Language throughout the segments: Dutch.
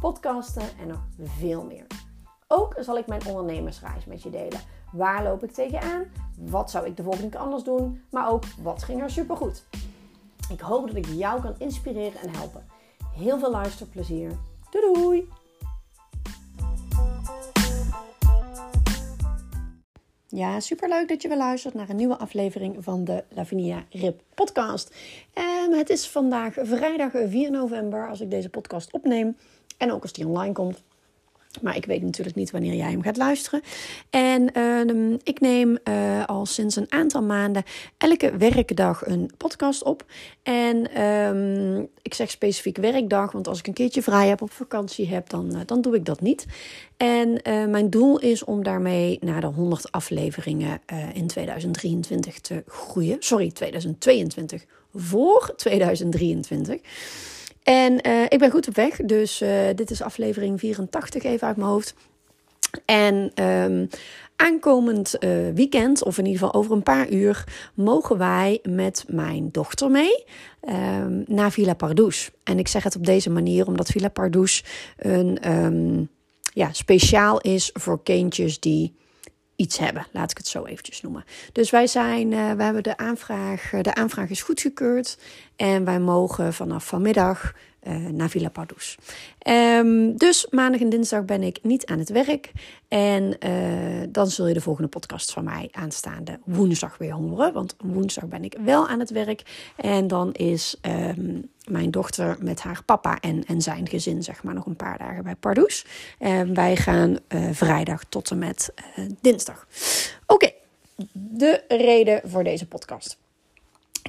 podcasten en nog veel meer. Ook zal ik mijn ondernemersreis met je delen. Waar loop ik tegenaan? Wat zou ik de volgende keer anders doen? Maar ook wat ging er supergoed? Ik hoop dat ik jou kan inspireren en helpen. Heel veel luisterplezier. Doei doei! Ja, superleuk dat je weer luistert naar een nieuwe aflevering van de Lavinia Rip podcast. Um, het is vandaag vrijdag 4 november als ik deze podcast opneem. En ook als die online komt. Maar ik weet natuurlijk niet wanneer jij hem gaat luisteren. En uh, ik neem uh, al sinds een aantal maanden elke werkdag een podcast op. En um, ik zeg specifiek werkdag, want als ik een keertje vrij heb, op vakantie heb, dan, uh, dan doe ik dat niet. En mijn doel is om daarmee naar de 100 afleveringen in 2023 te groeien. Sorry, 2022 voor 2023. En uh, ik ben goed op weg. Dus uh, dit is aflevering 84 even uit mijn hoofd. En um, aankomend uh, weekend, of in ieder geval over een paar uur, mogen wij met mijn dochter mee um, naar Villa Pardoes. En ik zeg het op deze manier omdat Villa Pardoes een um, ja, speciaal is voor kindjes die iets hebben. Laat ik het zo eventjes noemen. Dus wij zijn, uh, we hebben de aanvraag, de aanvraag is goedgekeurd. En wij mogen vanaf vanmiddag uh, naar Villa Pardoes. Um, dus maandag en dinsdag ben ik niet aan het werk. En uh, dan zul je de volgende podcast van mij aanstaande woensdag weer horen. Want woensdag ben ik wel aan het werk. En dan is um, mijn dochter met haar papa en, en zijn gezin zeg maar nog een paar dagen bij Pardoes. En wij gaan uh, vrijdag tot en met dinsdag. Oké, de reden voor deze podcast.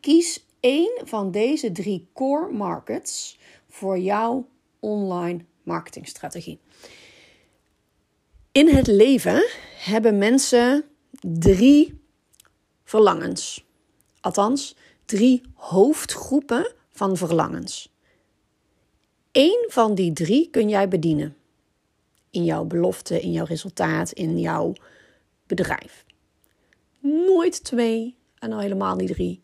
Kies één van deze drie core markets voor jouw online marketingstrategie. In het leven hebben mensen drie verlangens. Althans, drie hoofdgroepen van verlangens. Eén van die drie kun jij bedienen. In jouw belofte, in jouw resultaat, in jouw bedrijf. Nooit twee en al helemaal niet drie.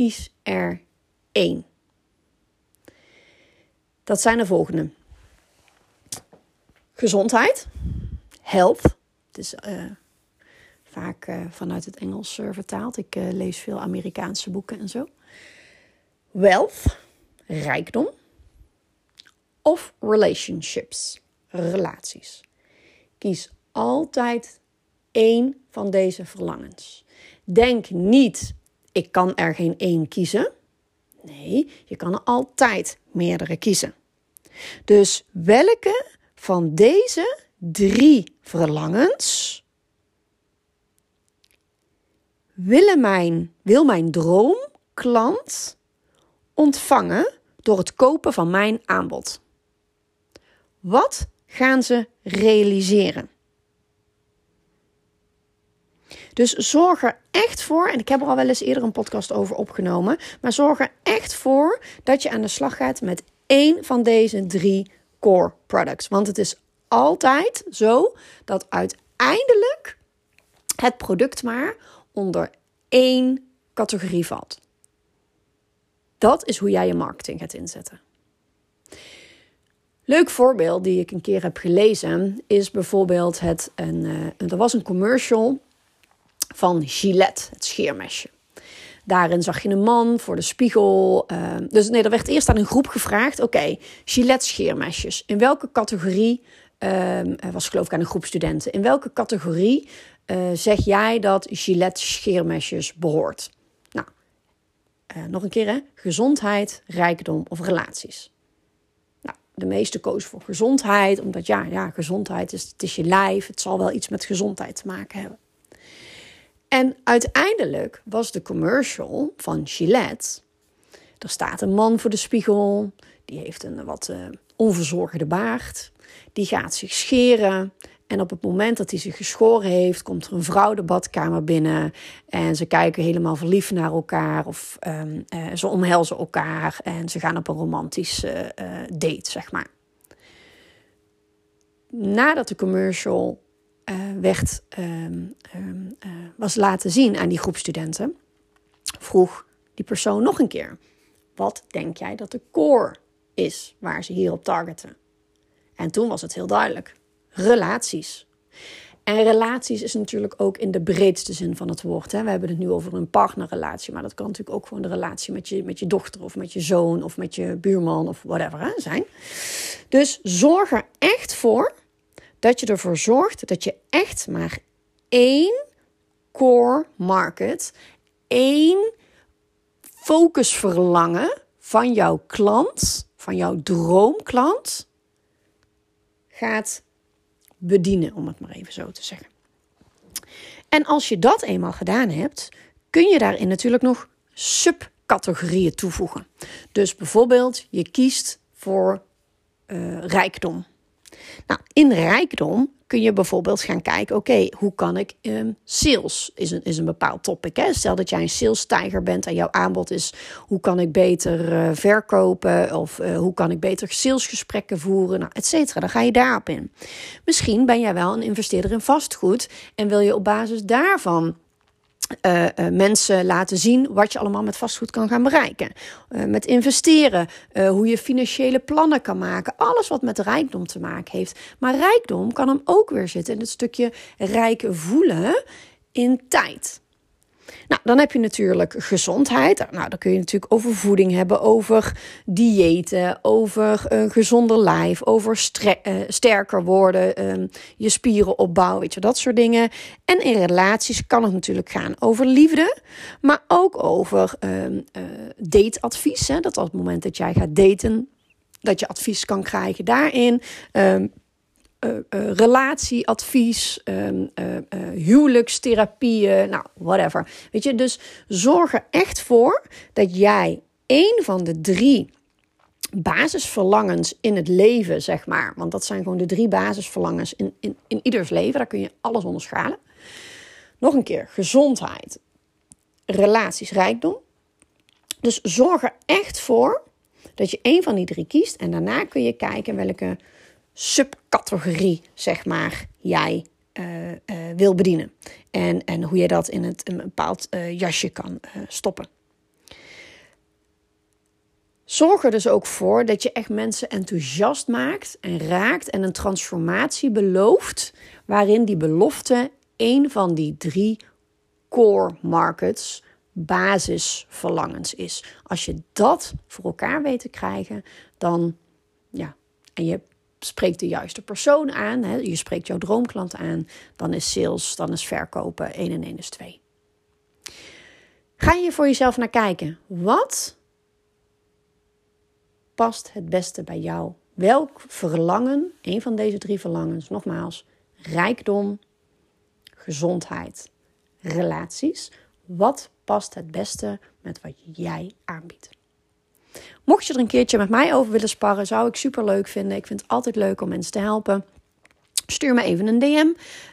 Kies er één. Dat zijn de volgende: gezondheid, health. Het is uh, vaak uh, vanuit het Engels vertaald. Ik lees veel Amerikaanse boeken en zo. Wealth, rijkdom. Of relationships, relaties. Kies altijd één van deze verlangens. Denk niet, ik kan er geen één kiezen. Nee, je kan er altijd meerdere kiezen. Dus welke van deze drie verlangens willen mijn, wil mijn droomklant ontvangen door het kopen van mijn aanbod? Wat gaan ze realiseren? Dus zorg er echt voor, en ik heb er al wel eens eerder een podcast over opgenomen, maar zorg er echt voor dat je aan de slag gaat met één van deze drie core products. Want het is altijd zo dat uiteindelijk het product maar onder één categorie valt. Dat is hoe jij je marketing gaat inzetten. Leuk voorbeeld die ik een keer heb gelezen is bijvoorbeeld het een, uh, er was een commercial van Gillette, het scheermesje. Daarin zag je een man voor de spiegel. Uh, dus nee, er werd eerst aan een groep gevraagd: oké, okay, Gillette scheermesjes. In welke categorie, uh, was geloof ik aan een groep studenten, in welke categorie uh, zeg jij dat Gillette scheermesjes behoort? Nou, eh, nog een keer hè: gezondheid, rijkdom of relaties. Nou, de meeste kozen voor gezondheid, omdat ja, ja gezondheid is, het is je lijf, het zal wel iets met gezondheid te maken hebben. En uiteindelijk was de commercial van Gillette. Er staat een man voor de spiegel. Die heeft een wat uh, onverzorgde baard. die gaat zich scheren. En op het moment dat hij zich geschoren heeft, komt er een vrouw de badkamer binnen. En ze kijken helemaal verliefd naar elkaar. Of um, uh, ze omhelzen elkaar. En ze gaan op een romantische uh, date, zeg maar. Nadat de commercial uh, werd, um, um, was laten zien aan die groep studenten, vroeg die persoon nog een keer: Wat denk jij dat de core is waar ze hier op targeten? En toen was het heel duidelijk relaties. En relaties is natuurlijk ook in de breedste zin van het woord. Hè. We hebben het nu over een partnerrelatie, maar dat kan natuurlijk ook gewoon de relatie met je, met je dochter of met je zoon of met je buurman of whatever hè, zijn. Dus zorg er echt voor dat je ervoor zorgt dat je echt maar één core market, één focusverlangen van jouw klant, van jouw droomklant, gaat bedienen, om het maar even zo te zeggen. En als je dat eenmaal gedaan hebt, kun je daarin natuurlijk nog subcategorieën toevoegen. Dus bijvoorbeeld, je kiest voor uh, rijkdom. Nou, in rijkdom kun je bijvoorbeeld gaan kijken: oké, hoe kan ik um, sales is een, is een bepaald topic. Hè? Stel dat jij een sales tijger bent en jouw aanbod is: hoe kan ik beter uh, verkopen of uh, hoe kan ik beter salesgesprekken voeren, nou, et cetera. Dan ga je daarop in. Misschien ben jij wel een investeerder in vastgoed en wil je op basis daarvan uh, uh, mensen laten zien wat je allemaal met vastgoed kan gaan bereiken. Uh, met investeren, hoe je financiële plannen kan maken. Alles wat met rijkdom te maken heeft. Maar rijkdom kan hem ook weer zitten in het stukje rijk voelen in tijd. Nou, dan heb je natuurlijk gezondheid. Nou, dan kun je natuurlijk over voeding hebben, over diëten, over een gezonder lijf, over uh, sterker worden, um, je spieren opbouwen, weet je, dat soort dingen. En in relaties kan het natuurlijk gaan over liefde, maar ook over um, uh, dateadvies. Hè? Dat op het moment dat jij gaat daten, dat je advies kan krijgen daarin. Um, uh, uh, relatieadvies, um, huwelijkstherapieën, nou, whatever. Weet je, dus zorg er echt voor dat jij een van de drie basisverlangens in het leven, zeg maar. Want dat zijn gewoon de drie basisverlangens in, in, in ieders leven. Daar kun je alles onder schalen. Nog een keer, gezondheid, relaties, rijkdom. Dus zorg er echt voor dat je een van die drie kiest. En daarna kun je kijken welke subcategorie, zeg maar, jij uh, wil bedienen. En, en hoe je dat in het, een bepaald uh, jasje kan stoppen. Zorg er dus ook voor dat je echt mensen enthousiast maakt en raakt en een transformatie belooft, waarin die belofte een van die drie core markets basisverlangens is. Als je dat voor elkaar weet te krijgen, dan ja, en je spreekt de juiste persoon aan, hè, je spreekt jouw droomklant aan, dan is sales, dan is verkopen 1 en 1 is 2. Ga je voor jezelf naar kijken. Wat past het beste bij jou? Welk verlangen, een van deze drie verlangens, nogmaals, rijkdom, gezondheid, relaties. Wat past het beste met wat jij aanbiedt? Mocht je er een keertje met mij over willen sparren, zou ik super leuk vinden. Ik vind het altijd leuk om mensen te helpen. Stuur me even een DM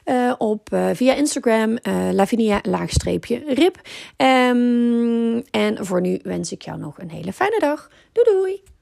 uh, op, uh, via Instagram, uh, Lavinia-rip. Um, en voor nu wens ik jou nog een hele fijne dag. Doei doei!